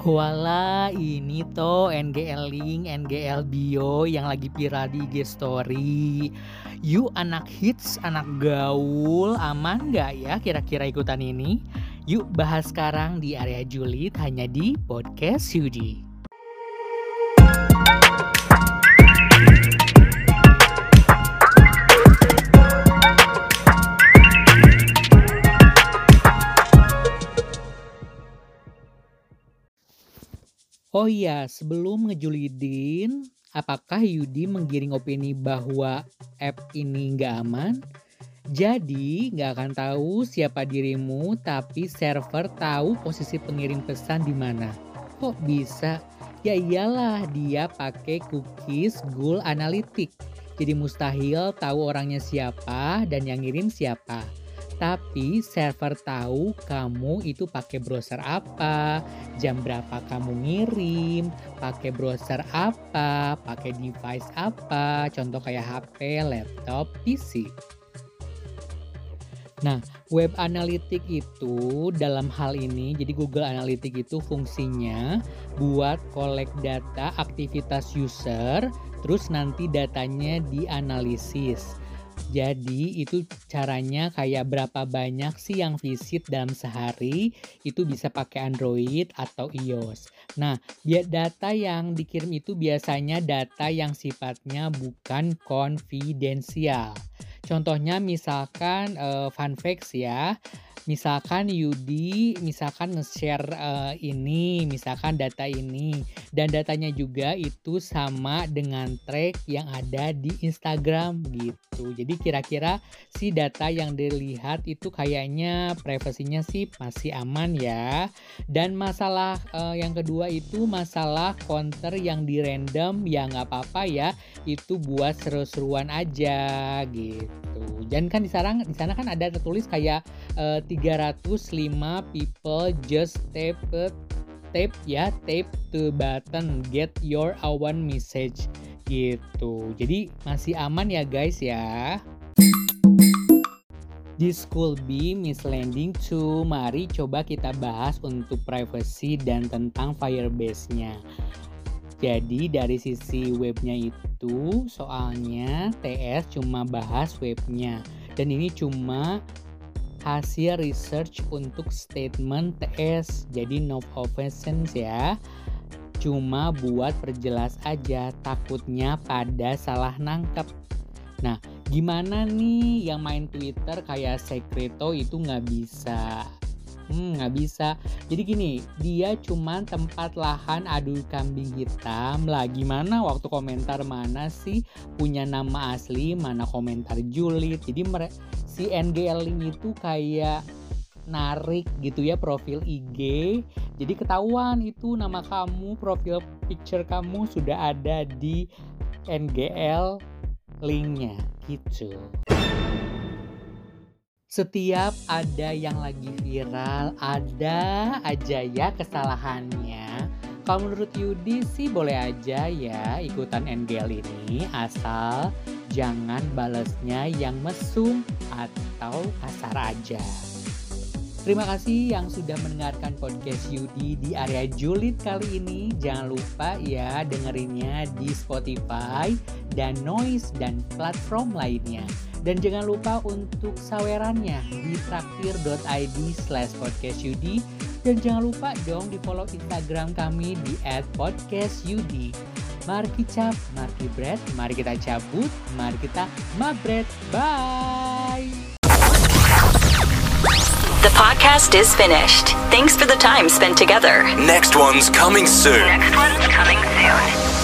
Wala ini tuh NGL Link, NGL Bio yang lagi viral di IG Story. Yuk anak hits, anak gaul, aman gak ya kira-kira ikutan ini? Yuk bahas sekarang di area julid hanya di Podcast Yudi. Oh iya, sebelum ngejulidin, apakah Yudi menggiring opini bahwa app ini nggak aman? Jadi nggak akan tahu siapa dirimu, tapi server tahu posisi pengirim pesan di mana. Kok bisa? Ya iyalah dia pakai cookies Google Analytics. Jadi mustahil tahu orangnya siapa dan yang ngirim siapa tapi server tahu kamu itu pakai browser apa, jam berapa kamu ngirim, pakai browser apa, pakai device apa, contoh kayak HP, laptop, PC. Nah, web analytic itu dalam hal ini, jadi Google Analytics itu fungsinya buat collect data aktivitas user, terus nanti datanya dianalisis. Jadi itu caranya kayak berapa banyak sih yang visit dalam sehari itu bisa pakai Android atau iOS. Nah, biar data yang dikirim itu biasanya data yang sifatnya bukan konfidensial. Contohnya misalkan uh, fun facts ya. Misalkan Yudi misalkan nge-share uh, ini misalkan data ini. Dan datanya juga itu sama dengan track yang ada di Instagram gitu. Jadi kira-kira si data yang dilihat itu kayaknya privasinya sih masih aman ya. Dan masalah uh, yang kedua itu masalah counter yang di random ya nggak apa-apa ya. Itu buat seru-seruan aja gitu dan kan di sana di sana kan ada tertulis kayak uh, 305 people just tape tape ya tape to button get your own message gitu. Jadi masih aman ya guys ya. Di School B Miss Landing 2 mari coba kita bahas untuk privacy dan tentang Firebase-nya jadi dari sisi webnya itu soalnya TS cuma bahas webnya. Dan ini cuma hasil research untuk statement TS jadi no offense ya. Cuma buat perjelas aja takutnya pada salah nangkep. Nah gimana nih yang main Twitter kayak Secreto itu nggak bisa Hmm, nggak bisa. Jadi gini, dia cuma tempat lahan adu kambing hitam lah. Gimana waktu komentar mana sih punya nama asli, mana komentar julid. Jadi si NGL Link itu kayak narik gitu ya profil IG. Jadi ketahuan itu nama kamu, profil picture kamu sudah ada di NGL linknya gitu. Setiap ada yang lagi viral, ada aja ya kesalahannya. Kalau menurut Yudi sih boleh aja ya ikutan NGL ini asal jangan balesnya yang mesum atau kasar aja. Terima kasih yang sudah mendengarkan podcast Yudi di area julid kali ini. Jangan lupa ya dengerinnya di Spotify dan Noise dan platform lainnya. Dan jangan lupa untuk sawerannya di traktir.id slash podcastudi. Dan jangan lupa dong di follow Instagram kami di @podcastyudi. Mari kita mari bread, mari kita cabut, mari kita mabret. Bye! The podcast is finished. Thanks for the time spent together. Next one's coming soon. Next one's coming soon.